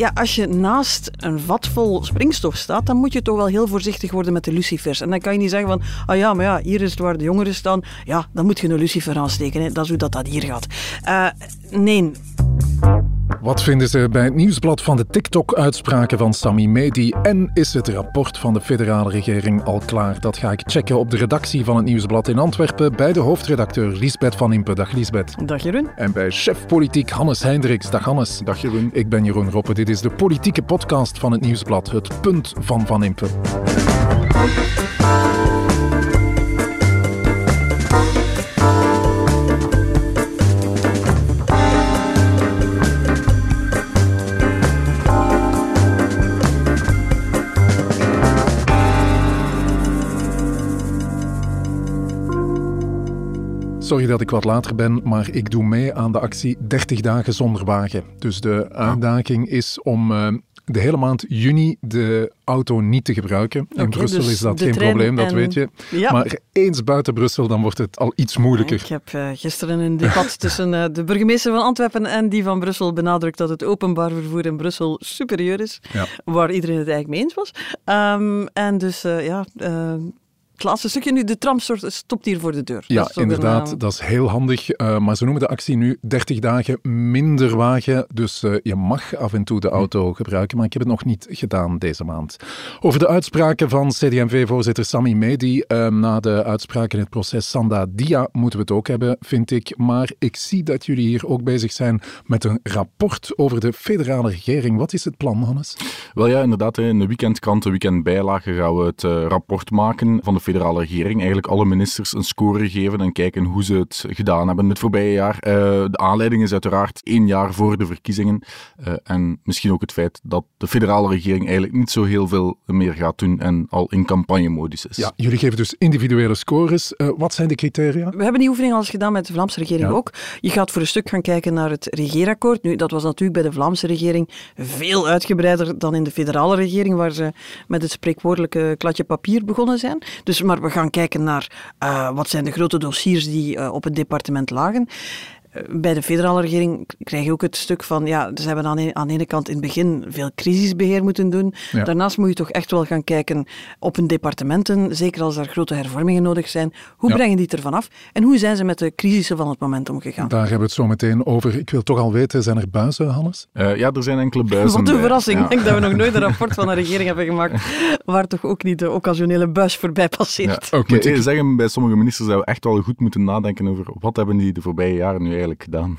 ja, als je naast een vat vol springstof staat, dan moet je toch wel heel voorzichtig worden met de lucifers. En dan kan je niet zeggen van, ah ja, maar ja, hier is het waar de jongeren staan. Ja, dan moet je een lucifer aansteken. Dat is hoe dat, dat hier gaat. Uh, nee. Wat vinden ze bij het nieuwsblad van de TikTok-uitspraken van Sami Medi? En is het rapport van de federale regering al klaar? Dat ga ik checken op de redactie van het nieuwsblad in Antwerpen bij de hoofdredacteur Liesbeth van Impe. Dag Liesbeth. Dag Jeroen. En bij chef politiek Hannes Hendricks. Dag Hannes. Dag Jeroen. Ik ben Jeroen Roppe. Dit is de politieke podcast van het nieuwsblad. Het punt van Van Impe. Sorry dat ik wat later ben, maar ik doe mee aan de actie 30 dagen zonder wagen. Dus de uitdaging is om uh, de hele maand juni de auto niet te gebruiken. In okay, Brussel dus is dat geen probleem, dat weet je. Ja. Maar eens buiten Brussel, dan wordt het al iets moeilijker. Ik heb uh, gisteren een debat tussen uh, de burgemeester van Antwerpen en die van Brussel benadrukt dat het openbaar vervoer in Brussel superieur is. Ja. Waar iedereen het eigenlijk mee eens was. Um, en dus ja het laatste stukje nu, de tram stopt hier voor de deur. Ja, inderdaad, dat is heel handig. Uh, maar ze noemen de actie nu 30 dagen minder wagen. Dus uh, je mag af en toe de auto gebruiken, maar ik heb het nog niet gedaan deze maand. Over de uitspraken van CD&V-voorzitter Sami Medi uh, na de uitspraken in het proces Sanda Dia moeten we het ook hebben, vind ik. Maar ik zie dat jullie hier ook bezig zijn met een rapport over de federale regering. Wat is het plan, Hannes? Wel ja, inderdaad. In de weekendkrant, de weekendbijlage, gaan we het rapport maken van de federale regering eigenlijk alle ministers een score geven en kijken hoe ze het gedaan hebben het voorbije jaar. Uh, de aanleiding is uiteraard één jaar voor de verkiezingen. Uh, en misschien ook het feit dat de federale regering eigenlijk niet zo heel veel meer gaat doen en al in campagnemodus is. Ja, jullie geven dus individuele scores. Uh, wat zijn de criteria? We hebben die oefening al eens gedaan met de Vlaamse regering ja. ook. Je gaat voor een stuk gaan kijken naar het regeerakkoord. Nu, dat was natuurlijk bij de Vlaamse regering veel uitgebreider dan in de federale regering, waar ze met het spreekwoordelijke kladje papier begonnen zijn. Dus maar we gaan kijken naar uh, wat zijn de grote dossiers die uh, op het departement lagen bij de federale regering krijg je ook het stuk van, ja, ze hebben aan, een, aan de ene kant in het begin veel crisisbeheer moeten doen. Daarnaast moet je toch echt wel gaan kijken op hun departementen, zeker als er grote hervormingen nodig zijn. Hoe brengen die er vanaf? En hoe zijn ze met de crisissen van het moment omgegaan? Daar hebben we het zo meteen over. Ik wil toch al weten, zijn er buizen, Hannes? Uh, ja, er zijn enkele buizen. Wat een verrassing. Ik denk dat we nog nooit een rapport van een regering hebben gemaakt waar toch ook niet de occasionele buis voorbij passeert. Ja, okay, ik moet zeggen, bij sommige ministers zouden we echt wel goed moeten nadenken over wat hebben die de voorbije jaren nu eigenlijk gedaan.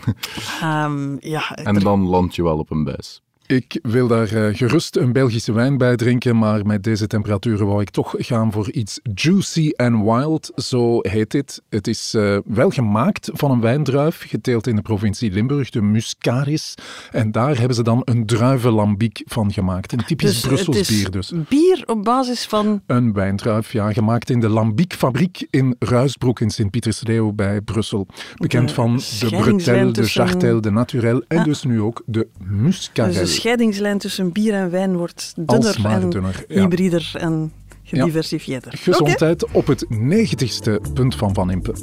Um, ja, en dan land je wel op een buis. Ik wil daar uh, gerust een Belgische wijn bij drinken, maar met deze temperaturen wou ik toch gaan voor iets juicy and wild, zo heet dit. Het is uh, wel gemaakt van een wijndruif, geteeld in de provincie Limburg, de Muscaris. En daar hebben ze dan een druivenlambiek van gemaakt. Een typisch dus Brussels bier dus. Bier op basis van... Een wijndruif, ja, gemaakt in de Lambiekfabriek in Ruisbroek in Sint-Pietersleeuw bij Brussel. Bekend de van de Bretel, de Chartel, de Naturel en ah. dus nu ook de Muscaris. Dus scheidingslijn tussen bier en wijn wordt dunner en dunner, hybrider en gediversifieerder. Ja. Gezondheid okay. op het negentigste punt van Van Impe.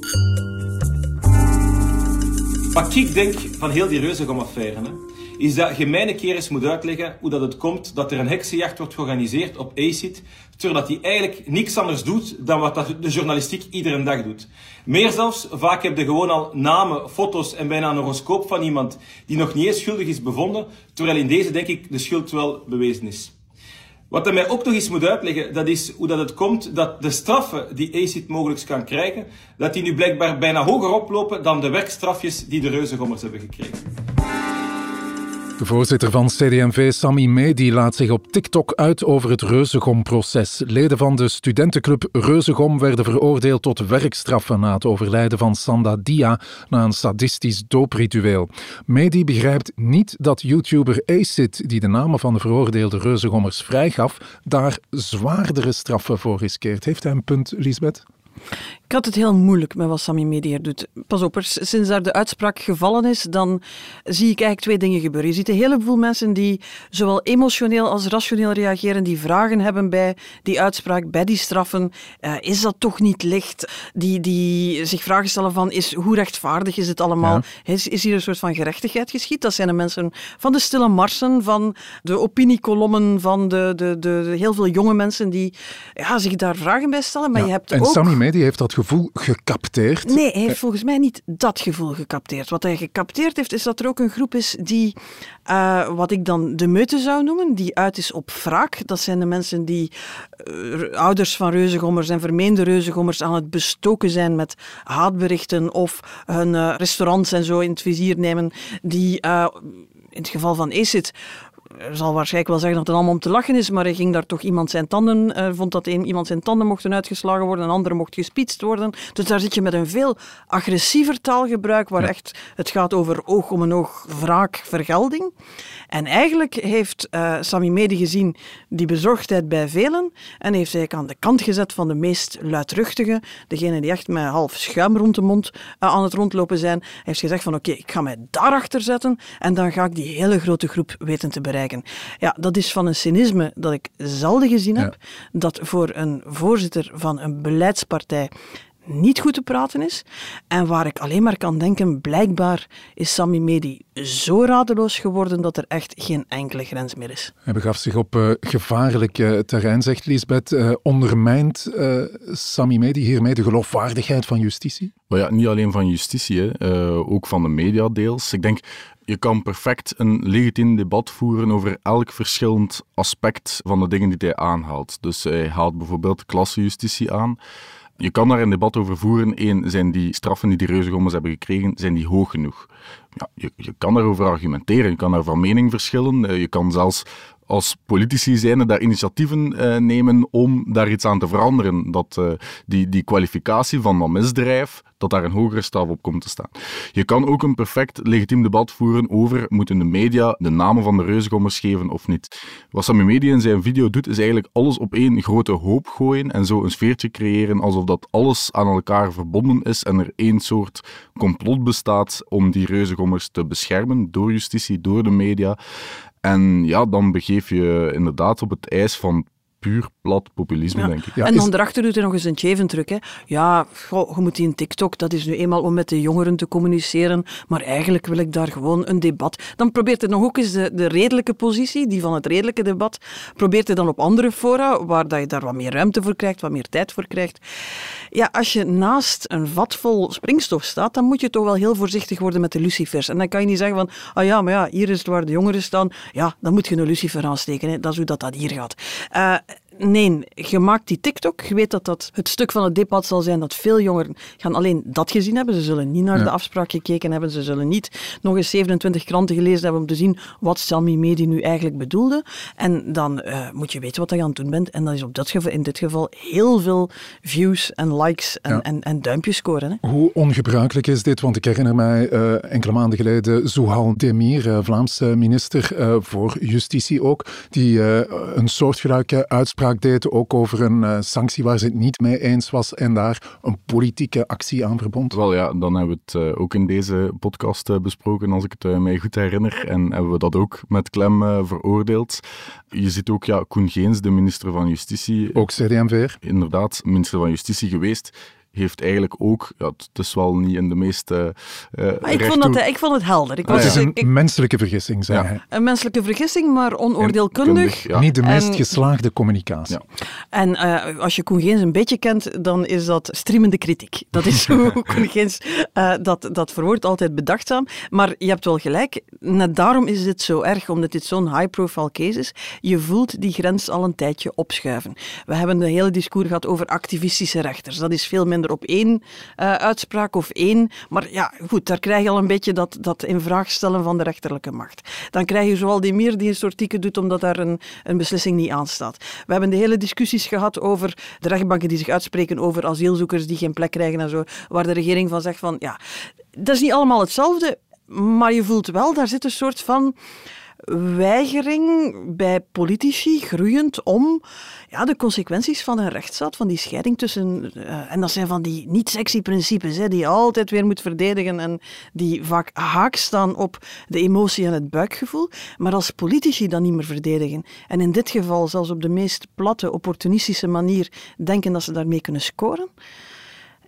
Wat ik denk van heel die reuzegom-affaire, is dat je een keer eens moet uitleggen hoe dat het komt dat er een heksenjacht wordt georganiseerd op ACID, terwijl dat hij eigenlijk niks anders doet dan wat dat de journalistiek iedere dag doet. Meer zelfs, vaak heb je gewoon al namen, foto's en bijna een horoscoop van iemand die nog niet eens schuldig is bevonden, terwijl in deze denk ik de schuld wel bewezen is. Wat hij mij ook nog eens moet uitleggen, dat is hoe dat het komt dat de straffen die ACID mogelijk kan krijgen, dat die nu blijkbaar bijna hoger oplopen dan de werkstrafjes die de reuzengommers hebben gekregen. De voorzitter van CD&V, Sami Medi, laat zich op TikTok uit over het Reuzegom-proces. Leden van de studentenclub Reuzegom werden veroordeeld tot werkstraffen na het overlijden van Sanda Dia na een sadistisch doopritueel. Medi begrijpt niet dat YouTuber Acid, die de namen van de veroordeelde Reuzegommers vrijgaf, daar zwaardere straffen voor riskeert. Heeft hij een punt, Lisbeth? Ik had het heel moeilijk met wat Sami Medier doet. Pas op, sinds daar de uitspraak gevallen is, dan zie ik eigenlijk twee dingen gebeuren. Je ziet een heleboel mensen die zowel emotioneel als rationeel reageren, die vragen hebben bij die uitspraak, bij die straffen. Uh, is dat toch niet licht? Die, die zich vragen stellen van, is, hoe rechtvaardig is het allemaal? Is, is hier een soort van gerechtigheid geschied? Dat zijn de mensen van de stille marsen, van de opiniekolommen, van de, de, de, de heel veel jonge mensen die ja, zich daar vragen bij stellen. Maar je hebt en ook... Sami Medier heeft dat gevoel gecapteerd. Nee, hij heeft volgens mij niet dat gevoel gecapteerd. Wat hij gecapteerd heeft, is dat er ook een groep is die, uh, wat ik dan de meute zou noemen, die uit is op wraak. Dat zijn de mensen die uh, ouders van reuzengommers en vermeende reuzengommers aan het bestoken zijn met haatberichten of hun uh, restaurants en zo in het vizier nemen, die in het geval van ESIT er zal waarschijnlijk wel zeggen dat het allemaal om te lachen is, maar hij ging daar toch iemand zijn tanden, uh, vond dat een, iemand zijn tanden mochten uitgeslagen worden, een andere mocht gespietst worden. Dus daar zit je met een veel agressiever taalgebruik, waar echt het gaat over oog om een oog, wraak, vergelding. En eigenlijk heeft uh, Sami Medi gezien die bezorgdheid bij velen en heeft hij aan de kant gezet van de meest luidruchtige, degene die echt met half schuim rond de mond uh, aan het rondlopen zijn. Hij heeft gezegd van oké, okay, ik ga mij daarachter zetten en dan ga ik die hele grote groep weten te bereiken. Ja, dat is van een cynisme dat ik zelden gezien heb, ja. dat voor een voorzitter van een beleidspartij niet goed te praten is. En waar ik alleen maar kan denken, blijkbaar is Sami Medi zo radeloos geworden dat er echt geen enkele grens meer is. Hij begaf zich op uh, gevaarlijk uh, terrein, zegt Lisbeth. Uh, ondermijnt Sami Medi hiermee de geloofwaardigheid van justitie? Maar ja, niet alleen van justitie, hè. ook van de media deels. Ik denk, je kan perfect een legitiem debat voeren over elk verschillend aspect van de dingen die hij aanhaalt. Dus hij haalt bijvoorbeeld klassejustitie aan. Je kan daar een debat over voeren. Eén, zijn die straffen die die reuzengommers hebben gekregen, zijn die hoog genoeg? Ja, je, je kan daarover argumenteren, je kan daar van mening verschillen. Je kan zelfs als politici zijn daar initiatieven uh, nemen om daar iets aan te veranderen. Dat uh, die, die kwalificatie van dat misdrijf, dat daar een hogere staf op komt te staan. Je kan ook een perfect legitiem debat voeren over moeten de media de namen van de reuzengommers geven of niet. Wat Sammy Media in zijn video doet, is eigenlijk alles op één grote hoop gooien en zo een sfeertje creëren alsof dat alles aan elkaar verbonden is en er één soort complot bestaat om die reuzengommers te beschermen door justitie, door de media. En ja, dan begeef je inderdaad op het ijs van puur plat populisme, ja. denk ik. Ja, en dan is... daarachter doet hij nog eens een cheventruc. Hè. Ja, goh, je moet die in TikTok, dat is nu eenmaal om met de jongeren te communiceren, maar eigenlijk wil ik daar gewoon een debat. Dan probeert hij nog ook eens de, de redelijke positie, die van het redelijke debat, probeert hij dan op andere fora, waar dat je daar wat meer ruimte voor krijgt, wat meer tijd voor krijgt. Ja, als je naast een vat vol springstof staat, dan moet je toch wel heel voorzichtig worden met de lucifers. En dan kan je niet zeggen van, ah ja, maar ja, hier is het waar de jongeren staan. Ja, dan moet je een lucifer aansteken. Hè. Dat is hoe dat, dat hier gaat. Uh, Nee, je maakt die TikTok. Je weet dat dat het stuk van het debat zal zijn dat veel jongeren gaan alleen dat gezien hebben. Ze zullen niet naar ja. de afspraak gekeken hebben. Ze zullen niet nog eens 27 kranten gelezen hebben om te zien wat Sami Medi nu eigenlijk bedoelde. En dan uh, moet je weten wat je aan het doen bent. En dat is op dat geval, in dit geval heel veel views en likes en, ja. en, en duimpjes scoren. Hè. Hoe ongebruikelijk is dit? Want ik herinner mij uh, enkele maanden geleden Zouhal Demir, uh, Vlaamse minister voor Justitie ook, die een soortgelijke uitspraak deed, ook over een uh, sanctie waar ze het niet mee eens was en daar een politieke actie aan verbond. Wel ja, dan hebben we het uh, ook in deze podcast uh, besproken, als ik het mij goed herinner. En hebben we dat ook met klem veroordeeld. Je ziet ook, ja, Koen Geens, de minister van Justitie. Ook CDMVR. Inderdaad, minister van Justitie geweest heeft eigenlijk ook, ja, het is wel niet in de meeste. Uh, maar ik, vond dat, ik vond het helder. Ik was, het is een ik, menselijke vergissing, zei ja. hij. Een menselijke vergissing, maar onoordeelkundig. Ja. Niet de meest en, geslaagde communicatie. Ja. En uh, als je Koen Geens een beetje kent, dan is dat streamende kritiek. Dat is hoe Koen Geens uh, dat, dat verwoordt, altijd bedachtzaam. Maar je hebt wel gelijk, net daarom is dit zo erg, omdat dit zo'n high-profile case is. Je voelt die grens al een tijdje opschuiven. We hebben de hele discours gehad over activistische rechters. Dat is veel minder op één uh, uitspraak of één. Maar ja, goed, daar krijg je al een beetje dat, dat in vraag stellen van de rechterlijke macht. Dan krijg je zoal die meer die een soort doet omdat daar een, een beslissing niet aan staat. We hebben de hele discussies gehad over de rechtbanken die zich uitspreken over asielzoekers die geen plek krijgen en zo, waar de regering van zegt van ja, dat is niet allemaal hetzelfde, maar je voelt wel, daar zit een soort van weigering bij politici groeiend om ja, de consequenties van een rechtsstaat, van die scheiding tussen. Uh, en dat zijn van die niet-sexy principes, hè, die je altijd weer moet verdedigen en die vaak haak staan op de emotie en het buikgevoel. Maar als politici dat niet meer verdedigen, en in dit geval zelfs op de meest platte, opportunistische manier denken dat ze daarmee kunnen scoren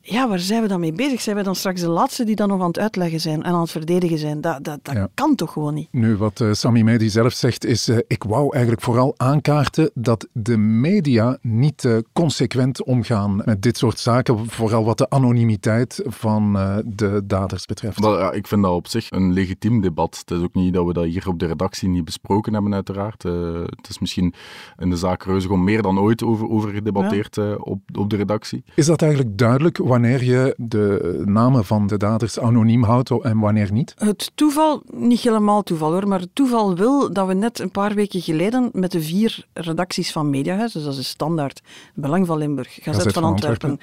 ja, waar zijn we dan mee bezig? Zijn we dan straks de laatste die dan nog aan het uitleggen zijn en aan het verdedigen zijn? Dat, dat, dat kan toch gewoon niet? Nu, wat uh, Sami Medi zelf zegt, is uh, ik wou eigenlijk vooral aankaarten dat de media niet uh, consequent omgaan met dit soort zaken, vooral wat de anonimiteit van de daders betreft. Ja, ik vind dat op zich een legitiem debat. Het is ook niet dat we dat hier op de redactie niet besproken hebben, uiteraard. het is misschien in de zaak Reuzegom meer dan ooit over, over gedebatteerd ja. op, op de redactie. Is dat eigenlijk duidelijk wanneer je de namen van de daders anoniem houdt en wanneer niet? Het toeval, niet helemaal toeval hoor, maar het toeval wil dat we net een paar weken geleden met de vier redacties van Mediahuis, dus dat is Standaard, Belang van Limburg, Gazet, van, Antwerpen, uh,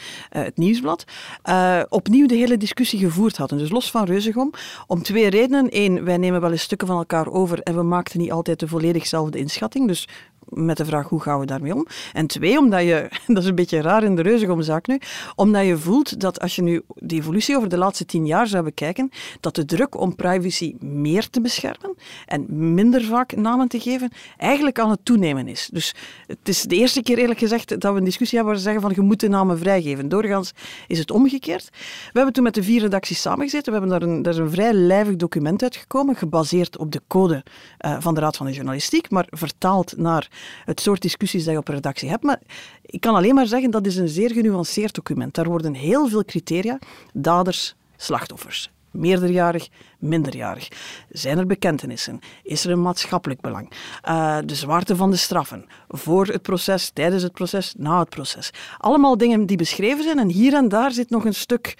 het Nieuwsblad, uh, opnieuw de hele discussie gevoerd hadden. Dus los van Reuzegom, om twee redenen. Eén, wij nemen wel eens stukken van elkaar over en we maakten niet altijd de volledigzelfde inschatting. Dus met de vraag hoe gaan we daarmee om. En twee, omdat je, dat is een beetje raar in de reuzegomzaak nu, omdat je voelt dat als je nu de evolutie over de laatste tien jaar zou bekijken, dat de druk om privacy meer te beschermen en minder vaak namen te geven, eigenlijk aan het toenemen is. Dus het is de eerste keer eerlijk gezegd dat we een discussie hebben waar ze zeggen van je moet de namen vrijgeven. Doorgaans is het omgekeerd. We hebben toen met de vier redacties samengezeten, we hebben daar een, daar is een vrij lijvig document uitgekomen, gebaseerd op de code uh, van de Raad van de Journalistiek, maar vertaald naar het soort discussies dat je op redactie hebt. Maar ik kan alleen maar zeggen, dat is een zeer genuanceerd document. Daar worden heel veel criteria, daders, slachtoffers. Meerderjarig, minderjarig. Zijn er bekentenissen? Is er een maatschappelijk belang? Uh, de zwaarte van de straffen. Voor het proces, tijdens het proces, na het proces. Allemaal dingen die beschreven zijn. En hier en daar zit nog een stuk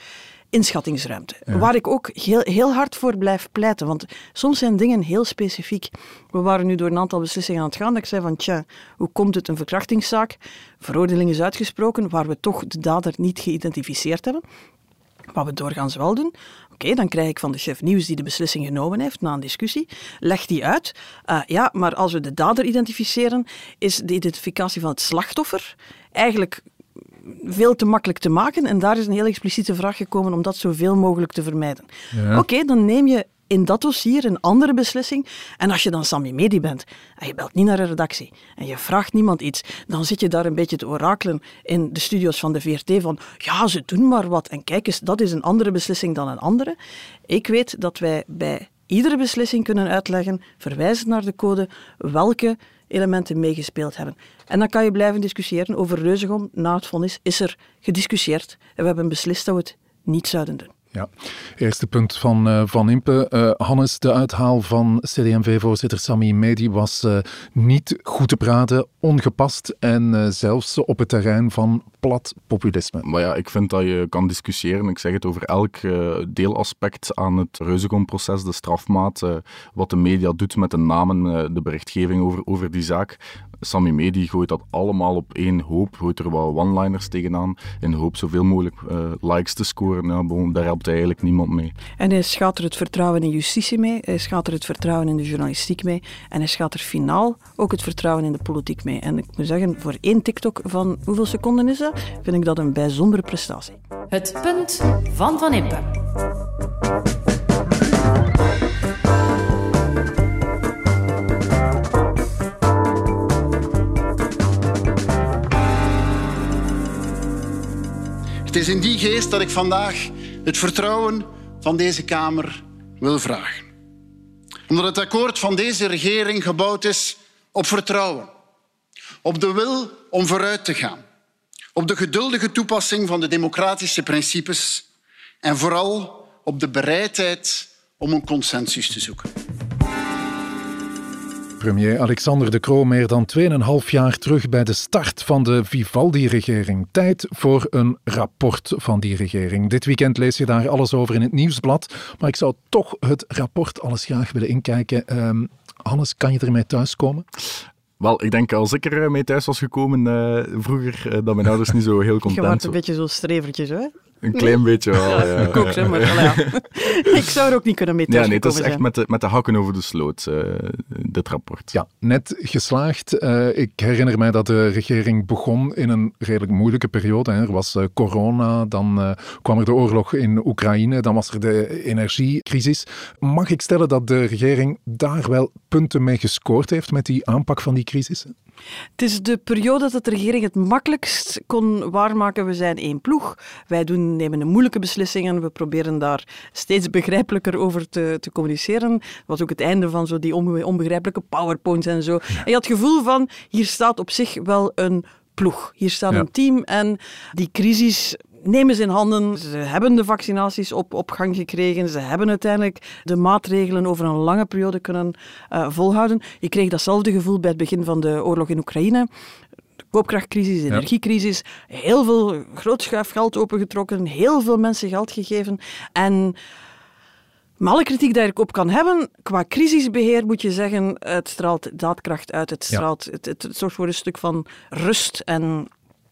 inschattingsruimte. Waar ik ook heel, heel hard voor blijf pleiten. Want soms zijn dingen heel specifiek. We waren nu door een aantal beslissingen aan het gaan. Dat ik zei van, tja, hoe komt het een verkrachtingszaak? Veroordeling is uitgesproken, waar we toch de dader niet geïdentificeerd hebben. Wat we doorgaans wel doen. Oké, dan krijg ik van de chef nieuws die de beslissing genomen heeft na een discussie. Leg die uit. Uh, ja, maar als we de dader identificeren, is de identificatie van het slachtoffer eigenlijk veel te makkelijk te maken. En daar is een heel expliciete vraag gekomen om dat zoveel mogelijk te vermijden. Oké, dan neem je in dat dossier een andere beslissing. En als je dan Sami Medi bent en je belt niet naar een redactie en je vraagt niemand iets, dan zit je daar een beetje te orakelen in de studio's van de VRT van ja, ze doen maar wat. En kijk eens, dat is een andere beslissing dan een andere. Ik weet dat wij bij iedere beslissing kunnen uitleggen, verwijzen naar de code, welke elementen meegespeeld hebben. En dan kan je blijven discussiëren over Reuzegom. Na het vonnis is er gediscussieerd en we hebben beslist dat we het niet zouden doen. Ja, eerste punt van uh, Van Impe. Uh, Hannes, de uithaal van CDMV-voorzitter Sami Medi was uh, niet goed te praten, ongepast en zelfs op het terrein van plat populisme. Maar ja, ik vind dat je kan discussiëren, ik zeg het over elk deelaspect aan het Reuzegom-proces, de strafmaat, wat de media doet met de namen, de berichtgeving over, over die zaak. Sammy Medi gooit dat allemaal op één hoop, gooit er wat one-liners tegenaan, in de hoop zoveel mogelijk uh, likes te scoren. Ja, daar helpt eigenlijk niemand mee. En hij schat er het vertrouwen in justitie mee, hij schat er het vertrouwen in de journalistiek mee en hij schat er finaal ook het vertrouwen in de politiek mee. En ik moet zeggen, voor één TikTok van hoeveel seconden is dat, vind ik dat een bijzondere prestatie. Het punt van Van Impe. Het is in die geest dat ik vandaag het vertrouwen van deze Kamer wil vragen. Omdat het akkoord van deze regering gebouwd is op vertrouwen, op de wil om vooruit te gaan, op de geduldige toepassing van de democratische principes en vooral op de bereidheid om een consensus te zoeken. Premier Alexander De Croo meer dan 2,5 jaar terug bij de start van de Vivaldi-regering. Tijd voor een rapport van die regering. Dit weekend lees je daar alles over in het nieuwsblad. Maar ik zou toch het rapport alles graag willen inkijken. Um, Hannes, kan je ermee thuiskomen? Wel, ik denk als ik er mee thuis was gekomen uh, vroeger, uh, dat mijn ouders niet zo heel content Je was een beetje zo strevertjes, hè? Een klein beetje wel, ja. ik maar. Zou er ook niet kunnen mee Ja, nee, het is echt zijn. met de, met de hakken over de sloot, eh, dit rapport. Ja, net geslaagd. Eh, ik herinner mij dat de regering begon in een redelijk moeilijke periode. Hè. Er was eh, corona, dan eh, kwam er de oorlog in Oekraïne, dan was er de energiecrisis. Mag ik stellen dat de regering daar wel punten mee gescoord heeft met die aanpak van die crisis? Het is de periode dat de regering het makkelijkst kon waarmaken. We zijn één ploeg. Wij doen, nemen de moeilijke beslissingen. We proberen daar steeds begrijpelijker over te, te communiceren. Dat was ook het einde van zo die onbe- onbegrijpelijke powerpoints en zo. En je had het gevoel van, hier staat op zich wel een ploeg. Hier staat Ja. een team en die crisis nemen ze in handen. Ze hebben de vaccinaties op, op gang gekregen. Ze hebben uiteindelijk de maatregelen over een lange periode kunnen eh, volhouden. Je kreeg datzelfde gevoel bij het begin van de oorlog in Oekraïne. De koopkrachtcrisis, de energiecrisis. Heel veel groot schuifgeld opengetrokken. Heel veel mensen geld gegeven. En met alle kritiek die ik op kan hebben, qua crisisbeheer moet je zeggen, het straalt daadkracht uit. Het, Ja. straalt, het, het, het zorgt voor een stuk van rust en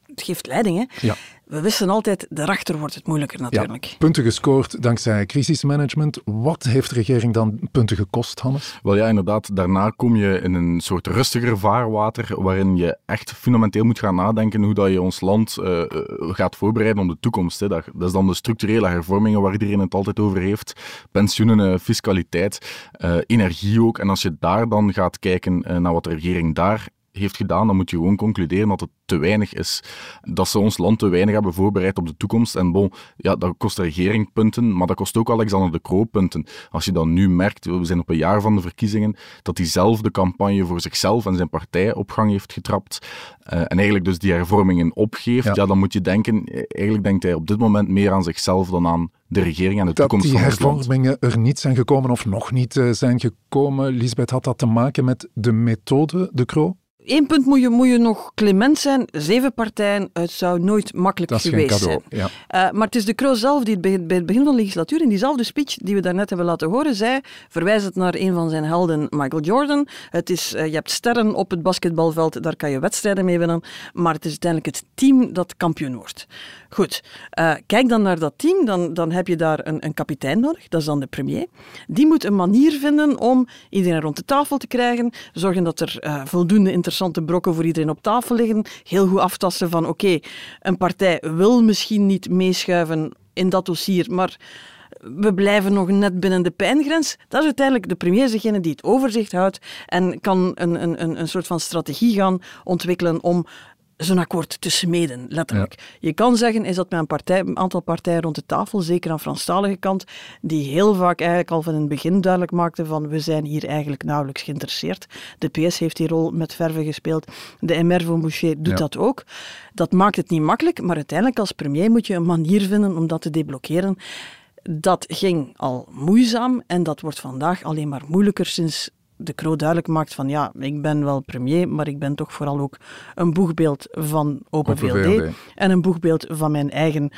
het geeft leiding. Hè? Ja. We wisten altijd, daarachter wordt het moeilijker natuurlijk. Ja, punten gescoord dankzij crisismanagement. Wat heeft de regering dan punten gekost, Hannes? Wel ja, inderdaad, daarna kom je in een soort rustiger vaarwater waarin je echt fundamenteel moet gaan nadenken hoe dat je ons land eh, eh, gaat voorbereiden op de toekomst. Hè. Dat, dat is dan de structurele hervormingen waar iedereen het altijd over heeft. Pensioenen, eh, fiscaliteit, eh, energie ook. En als je daar dan gaat kijken naar wat de regering daar heeft gedaan, dan moet je gewoon concluderen dat het te weinig is. Dat ze ons land te weinig hebben voorbereid op de toekomst. En bon, ja, dat kost de regering punten, maar dat kost ook Alexander de Croo punten. Als je dan nu merkt, we zijn op een jaar van de verkiezingen, dat hij zelf de campagne voor zichzelf en zijn partij op gang heeft getrapt. eh, en eigenlijk dus die hervormingen opgeeft, Ja. ja. dan moet je denken, eh, eigenlijk denkt hij op dit moment meer aan zichzelf dan aan de regering en de Dat toekomst die van land. hervormingen er niet zijn gekomen of nog niet eh, zijn gekomen. Lisbeth, had dat te maken met de methode, de Croo? Eén punt moet je, moet je nog clement zijn. Zeven partijen, het zou nooit makkelijk Dat is geen geweest cadeau. zijn. Ja. Eh, maar het is de Croo zelf die het bij het begin van de legislatuur, in diezelfde speech die we daarnet hebben laten horen, zei, verwijzend naar een van zijn helden, Michael Jordan. Het is, eh, je hebt sterren op het basketbalveld, daar kan je wedstrijden mee winnen, maar het is uiteindelijk het team dat kampioen wordt. Goed, eh, kijk dan naar dat team, dan, dan heb je daar een, een kapitein nodig, dat is dan de premier. Die moet een manier vinden om iedereen rond de tafel te krijgen, zorgen dat er voldoende interessante brokken voor iedereen op tafel liggen, heel goed aftasten van oké, een partij wil misschien niet meeschuiven in dat dossier, maar we blijven nog net binnen de pijngrens. Dat is uiteindelijk de premier degene die het overzicht houdt en kan een, een, een, een soort van strategie gaan ontwikkelen om zo'n akkoord te smeden, letterlijk. Je kan zeggen, is dat met een, partij, een aantal partijen rond de tafel, zeker aan Franstalige kant, die heel vaak eigenlijk al van in het begin duidelijk maakten van we zijn hier eigenlijk nauwelijks geïnteresseerd. De PS heeft die rol met verve gespeeld. De MR van Boucher doet Ja. dat ook. Dat maakt het niet makkelijk, maar uiteindelijk als premier moet je een manier vinden om dat te deblokkeren. Dat ging al moeizaam en dat wordt vandaag alleen maar moeilijker sinds de Croo duidelijk maakt van ja, ik ben wel premier, maar ik ben toch vooral ook een boegbeeld van Open Open VLD VLD. en een boegbeeld van mijn eigen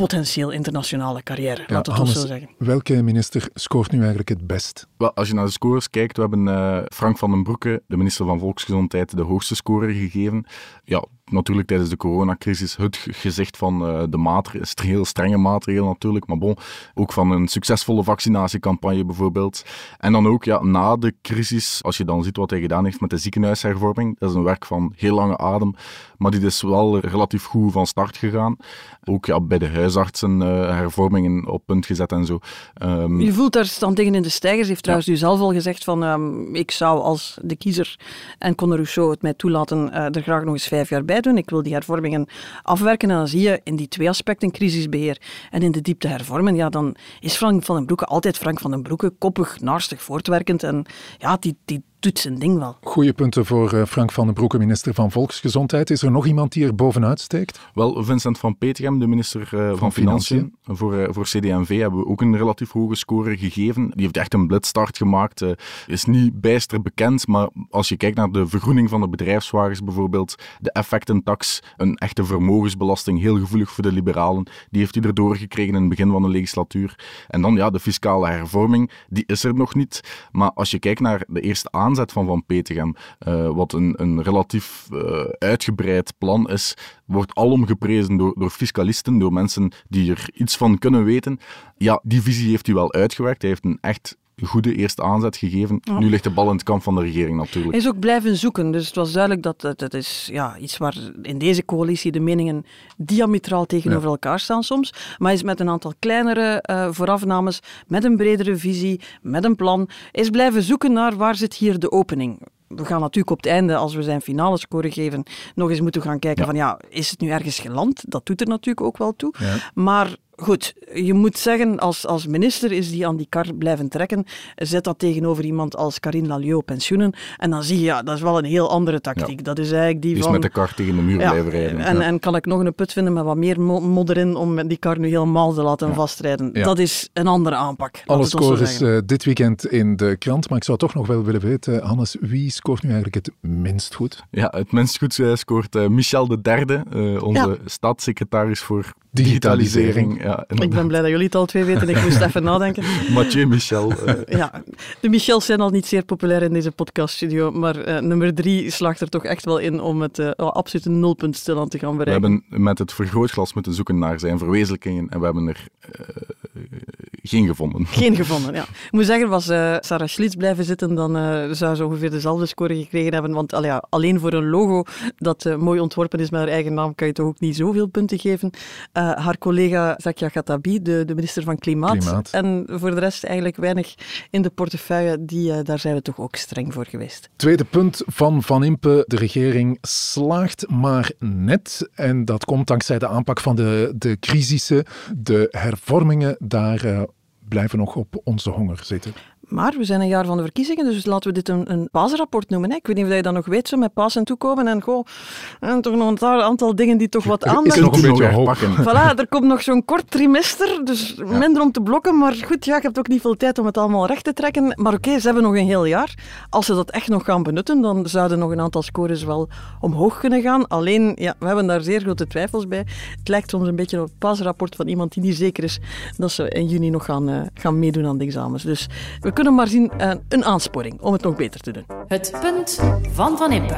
potentieel internationale carrière, Ja, laat het ons Hannes, zo zeggen. welke minister scoort nu eigenlijk het best? Wel, als je naar de scores kijkt, we hebben eh, Frank van den Broeke, de minister van Volksgezondheid, de hoogste score gegeven. Ja, natuurlijk tijdens de coronacrisis het ge- gezicht van eh, de maatregelen, heel strenge maatregelen natuurlijk, maar bon, ook van een succesvolle vaccinatiecampagne bijvoorbeeld. En dan ook ja, na de crisis, als je dan ziet wat hij gedaan heeft met de ziekenhuishervorming, dat is een werk van heel lange adem, maar die is wel relatief goed van start gegaan. Ook ja, bij de huisartsen eh, hervormingen op punt gezet en zo. Ehm, Je voelt daar staan tegen in de stijgers. Heeft trouwens u zelf al gezegd van ehm, ik zou als de kiezer en Conor Rousseau het mij toelaten eh, er graag nog eens vijf jaar bij doen. Ik wil die hervormingen afwerken en dan zie je in die twee aspecten, crisisbeheer en in de diepte hervormen, ja, dan is Frank van den Broeke altijd Frank van den Broeke, koppig, naastig, voortwerkend en ja, die, die doet zijn ding wel. Goeie punten voor eh, Frank van den Broeke, minister van Volksgezondheid. Is er nog iemand die er bovenuit steekt? Wel, Vincent van Petegem, de minister eh, van, Financiën, voor, eh, voor CD&V, hebben we ook een relatief hoge score gegeven. Die heeft echt een blitstart gemaakt. eh, is niet bijster bekend, maar als je kijkt naar de vergroening van de bedrijfswagens bijvoorbeeld, de effectentax, een echte vermogensbelasting, heel gevoelig voor de liberalen, die heeft hij erdoor gekregen in het begin van de legislatuur. En dan ja, de fiscale hervorming, die is er nog niet. Maar als je kijkt naar de eerste aanzet van Van Petegem, uh, wat een, een relatief uh, uitgebreid plan is, wordt alom geprezen door, door fiscalisten, door mensen die er iets van kunnen weten. Ja, die visie heeft hij wel uitgewerkt. Hij heeft een echt goede eerste aanzet gegeven. Nu ligt de bal in het kamp van de regering natuurlijk. Hij is ook blijven zoeken. Dus het was duidelijk dat het, het is ja, iets waar in deze coalitie de meningen diametraal tegenover elkaar staan soms. Maar hij is met een aantal kleinere uh, voorafnames, met een bredere visie, met een plan, is blijven zoeken naar waar zit hier de opening we gaan natuurlijk op het einde, als we zijn finale score geven, nog eens moeten gaan kijken van ja, is het nu ergens geland? Dat doet er natuurlijk ook wel toe. Maar goed, je moet zeggen, als, als minister is die aan die kar blijven trekken. Zet dat tegenover iemand als Karine Lalliot pensioenen. En dan zie je, ja, dat is wel een heel andere tactiek. Dat is eigenlijk die, die van... is met de kar tegen de muur blijven rijden. En, en kan ik nog een put vinden met wat meer modder in om die kar nu helemaal te laten vastrijden. Dat is een andere aanpak. Alle scores uh, dit weekend in de krant. Maar ik zou toch nog wel willen weten, Hannes, wie scoort nu eigenlijk het minst goed? Ja, het minst goed uh, scoort uh, Michel de Derde, onze staatssecretaris voor digitalisering. Ja, ik ben blij dat jullie het al twee weten. Ik moest even nadenken. Mathieu Michel. Uh. Ja, de Michels zijn al niet zeer populair in deze podcaststudio, maar uh, nummer drie slaagt er toch echt wel in om het uh, absoluut een nulpunt stilaan te gaan bereiken. We hebben met het vergrootglas moeten zoeken naar zijn verwezenlijkingen en we hebben er geen gevonden. Geen gevonden, ja. Ik moet zeggen, was Sarah Schlitz blijven zitten, dan zou ze ongeveer dezelfde score gekregen hebben, want al ja, alleen voor een logo dat mooi ontworpen is met haar eigen naam, kan je toch ook niet zoveel punten geven. haar collega De, de minister van Klimaat. En voor de rest eigenlijk weinig in de portefeuille. Die, uh, daar zijn we toch ook streng voor geweest. Tweede punt van Van Impe. De regering slaagt maar net. En dat komt dankzij de aanpak van de, de crisissen. De hervormingen, daar uh, blijven nog op onze honger zitten. Maar we zijn een jaar van de verkiezingen, dus laten we dit een, een paasrapport noemen. Hè. Ik weet niet of je dat nog weet, zo met Pasen toekomen en goh, en toch nog een aantal dingen die toch wat aandacht... Is nog een beetje hoop. Voilà, er komt nog zo'n kort trimester, dus minder om te blokken. Maar goed, ja, ik heb ook niet veel tijd om het allemaal recht te trekken. Maar oké, ze hebben nog een heel jaar. Als ze dat echt nog gaan benutten, dan zouden nog een aantal scores wel omhoog kunnen gaan. Alleen, ja, we hebben daar zeer grote twijfels bij. Het lijkt soms een beetje op het paasrapport van iemand die niet zeker is dat ze in juni nog gaan, uh, gaan meedoen aan de examens. Dus we kunnen maar zien uh, een aansporing om het nog beter te doen. Het punt van Van Impe.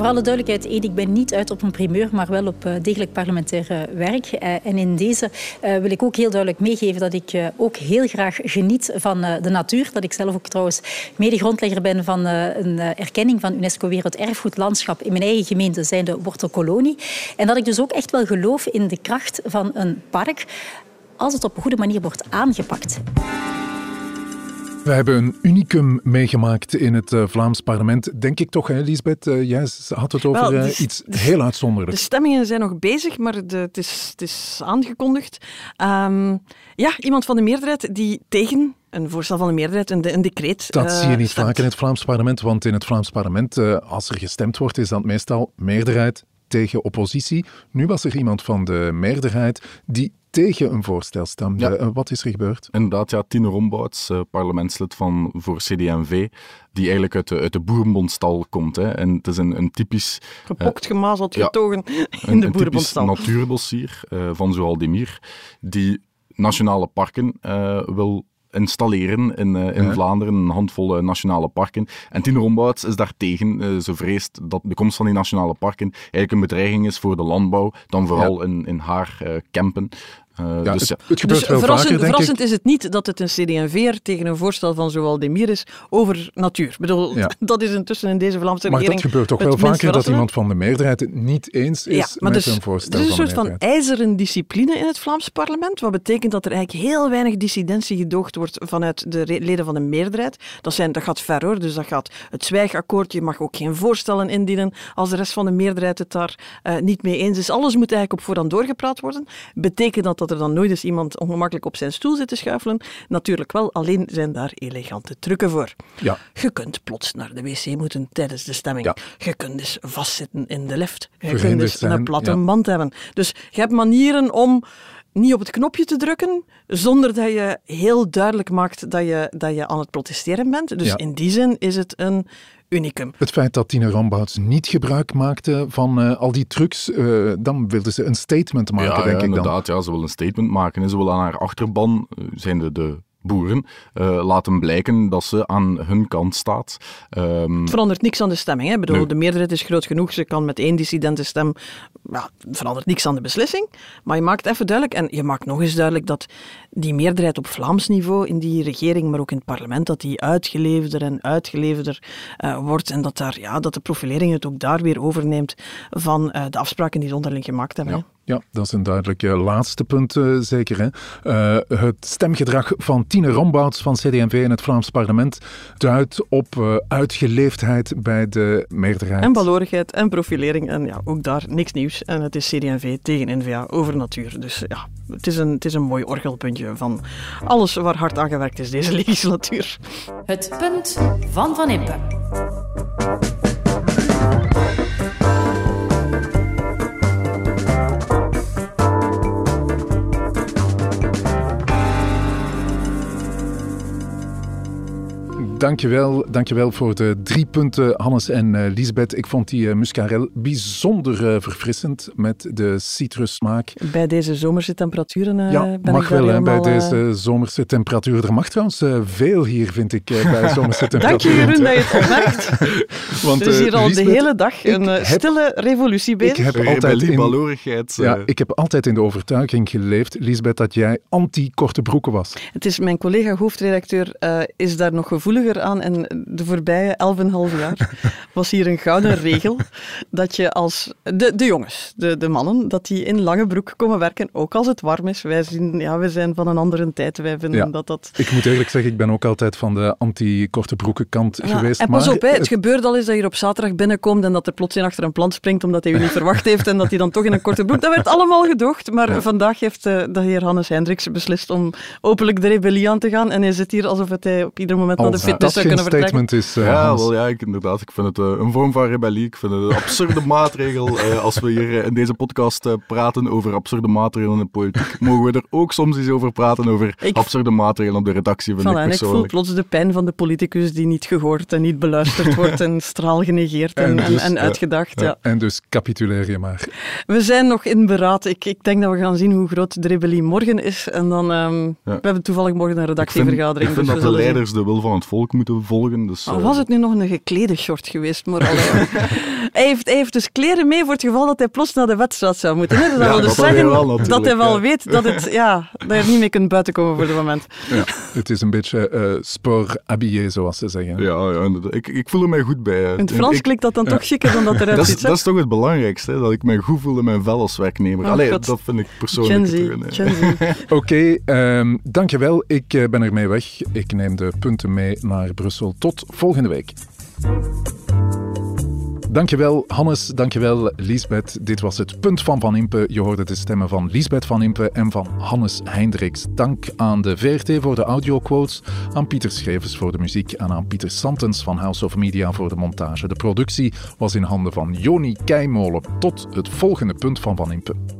Voor alle duidelijkheid, Ed, ik ben niet uit op een primeur, maar wel op uh, degelijk parlementair uh, werk. Uh, en in deze wil ik ook heel duidelijk meegeven dat ik ook heel graag geniet van de natuur. Dat ik zelf ook trouwens mede-grondlegger ben van een erkenning van UNESCO Werelderfgoedlandschap in mijn eigen gemeente, zijn de Wortelkolonie. En dat ik dus ook echt wel geloof in de kracht van een park als het op een goede manier wordt aangepakt. We hebben een unicum meegemaakt in het uh, Vlaams parlement. Denk ik toch, hè, Lisbeth? Uh, jij had het over Wel, uh, iets heel uitzonderlijks. De stemmingen zijn nog bezig, maar de, het, is, het, is, aangekondigd. Um, ja, iemand van de meerderheid die tegen een voorstel van de meerderheid, een, een decreet. Dat zie je niet vaak in het Vlaams parlement, want in het Vlaams parlement, als er gestemd wordt, is dat meestal meerderheid tegen oppositie. Nu was er iemand van de meerderheid die tegen een voorstel stemde. Ja. Uh, wat is er gebeurd? Inderdaad, ja, Tine Rombouts, uh, parlementslid van, voor CD&V, die eigenlijk uit de, uit de boerenbondstal komt. Hè. En het is een, een typisch... Gepokt, uh, gemazeld, getogen in de boerenbondstal. Een natuurdossier van Zoaldemir, die nationale parken wil installeren in, uh, in ja. Vlaanderen, een handvol uh, nationale parken. En Tine Rombouts is daartegen. Uh, ze vreest dat de komst van die nationale parken eigenlijk een bedreiging is voor de landbouw, dan vooral ja. in, in haar campen. Uh, ja, dus, het, het, gebeurt dus wel verrassend, vaker, verrassend ik. is het niet dat het een CD&V'er tegen een voorstel van zowel Demir is over natuur. Ik bedoel, ja. dat is intussen in deze Vlaamse maar regering... Maar dat gebeurt toch wel vaker, dat iemand van de meerderheid het niet eens is ja, maar met dus, een voorstel Er is een van soort van ijzeren discipline in het Vlaams parlement, wat betekent dat er eigenlijk heel weinig dissidentie gedoogd wordt vanuit de leden van de meerderheid. Dat, zijn, dat gaat ver hoor, dus dat gaat het zwijgakkoord, je mag ook geen voorstellen indienen als de rest van de meerderheid het daar uh, niet mee eens is. Alles moet eigenlijk op voorhand doorgepraat worden. Betekent dat dat er dan nooit eens iemand ongemakkelijk op zijn stoel zit te schuifelen. Natuurlijk wel, alleen zijn daar elegante trucken voor. Ja. Je kunt plots naar de wc moeten tijdens de stemming. Ja. Je kunt dus vastzitten in de lift. Je Verhinderd kunt dus zijn, een platte ja. band hebben. Dus je hebt manieren om niet op het knopje te drukken zonder dat je heel duidelijk maakt dat je, dat je aan het protesteren bent. Dus Ja. in die zin is het een unicum. Het feit dat Tine Rambouts niet gebruik maakte van eh, al die trucs, eh, dan wilde ze een statement maken, ja, denk ja, ik dan. inderdaad. Ja, ze wil een statement maken. en Ze wil aan haar achterban, eh, zijn de, de boeren, eh, laten blijken dat ze aan hun kant staat. Ehm, Het verandert niks aan de stemming. Hè? Ik bedoel, Nee. De meerderheid is groot genoeg. Ze kan met één dissidente stem. Ja, het verandert niks aan de beslissing. Maar je maakt even duidelijk, en je maakt nog eens duidelijk, dat die meerderheid op Vlaams niveau in die regering, maar ook in het parlement, dat die uitgeleefder en uitgeleefder eh, wordt. En dat, daar, ja, dat de profilering het ook daar weer overneemt van eh, de afspraken die ze onderling gemaakt hebben. Ja, dat is een duidelijk eh, laatste punt, eh, zeker. Hè? Eh, het stemgedrag van Tine Rombouts van CD&V in het Vlaams parlement duidt op eh, uitgeleefdheid bij de meerderheid. En balorigheid en profilering. En ja, ook daar niks nieuws. En het is CD&V tegen NVA over natuur. Dus ja, het is, een, het is een mooi orgelpuntje van alles waar hard aan gewerkt is deze legislatuur. Het punt van Van Impe. Dankjewel, dankjewel voor de drie punten, Hannes en eh, Lisbeth. Ik vond die eh, muscarel bijzonder eh, verfrissend met de citrussmaak. Bij deze zomerse temperaturen eh, Ja, ben mag ik wel hè, bij deze zomerse temperatuur. Er mag trouwens eh, veel hier, vind ik, bij zomerse Dank je. Jeroen dat je het opmerkt. Want, Er is hier al de hele dag een heb- stille revolutie ik bezig. heb altijd in, ja, ik heb altijd in de overtuiging geleefd, Lisbeth, dat jij anti-korte broeken was. Het is mijn collega hoofdredacteur eh, is daar nog gevoeliger aan. En de voorbije 11,5 jaar was hier een gouden regel dat je als de, de jongens, de, de mannen, dat die in lange broek komen werken, ook als het warm is. Wij zien, ja, we zijn van een andere tijd. Wij vinden Ja. dat dat. Ik moet eerlijk zeggen, ik ben ook altijd van de anti-korte broeken kant Ja, geweest. en pas maar op, hè, het het- gebeurt al eens dat je hier op zaterdag binnenkomt en dat er plots in achter een plant springt omdat hij u niet verwacht heeft en dat hij dan toch in een korte broek... Dat werd allemaal gedoogd, maar vandaag heeft eh, de heer Hannes Hendricks beslist om openlijk de rebellie aan te gaan en hij zit hier alsof het hij op ieder moment naar de als dat zou geen kunnen vertrekken. statement is, eh, ja, wel, ja ik, inderdaad. Ik vind het eh, een vorm van rebellie. Ik vind het een absurde maatregel. Eh, als we hier in deze podcast praten over absurde maatregelen in de politiek, mogen we er ook soms eens over praten over Ik- absurde maatregelen op de redactie, vind Voilà, ik en ik voel persoonlijk. plots de pijn van de politicus die niet gehoord en niet beluisterd wordt en straal genegeerd en, En dus, en uitgedacht. Ja. Ja, En dus capituleer je maar. We zijn nog in beraad. Ik, ik denk dat we gaan zien hoe groot de rebellie morgen is. En dan, ehm, We hebben toevallig morgen een Ik vind, redactievergadering. ik vind dus dat de zien. leiders de wil van het volk moeten volgen. Dus, eh, was het nu nog een geklede short geweest, maar hij, heeft, hij heeft dus kleren mee voor het geval dat hij plots naar de wedstrijd zou moeten. hè. Dus dat Ja, wil dus dat zeggen wel dat hij wel ja. weet dat, het, ja, dat je er niet mee kunt buitenkomen voor het moment. Ja, het is een beetje eh sport habillé, zoals ze zeggen. Ja, ja inderdaad. ik, ik voel er mij goed bij. In het Frans Ik- klinkt dat dan toch chiquer dan dat eruit dat, is, ziet. dat is toch het belangrijkste, hè, dat ik mij goed voel in mijn vel als werknemer. Oh, Allee, God. dat vind ik persoonlijk. Gen Z, toch een, eh, Gen Z. Oké, ehm, dankjewel. Ik eh, ben ermee weg. Ik neem de punten mee naar Brussel. Tot volgende week. Dankjewel Hannes, dankjewel Liesbeth. Dit was het punt van Van Impe. Je hoorde de stemmen van Liesbeth Van Impe en van Hannes Hendricks. Dank aan de VRT voor de audioquotes, aan Pieter Schrevers voor de muziek en aan Pieter Santens van House of Media voor de montage. De productie was in handen van Joni Keimolen. Tot het volgende punt van Van Impe.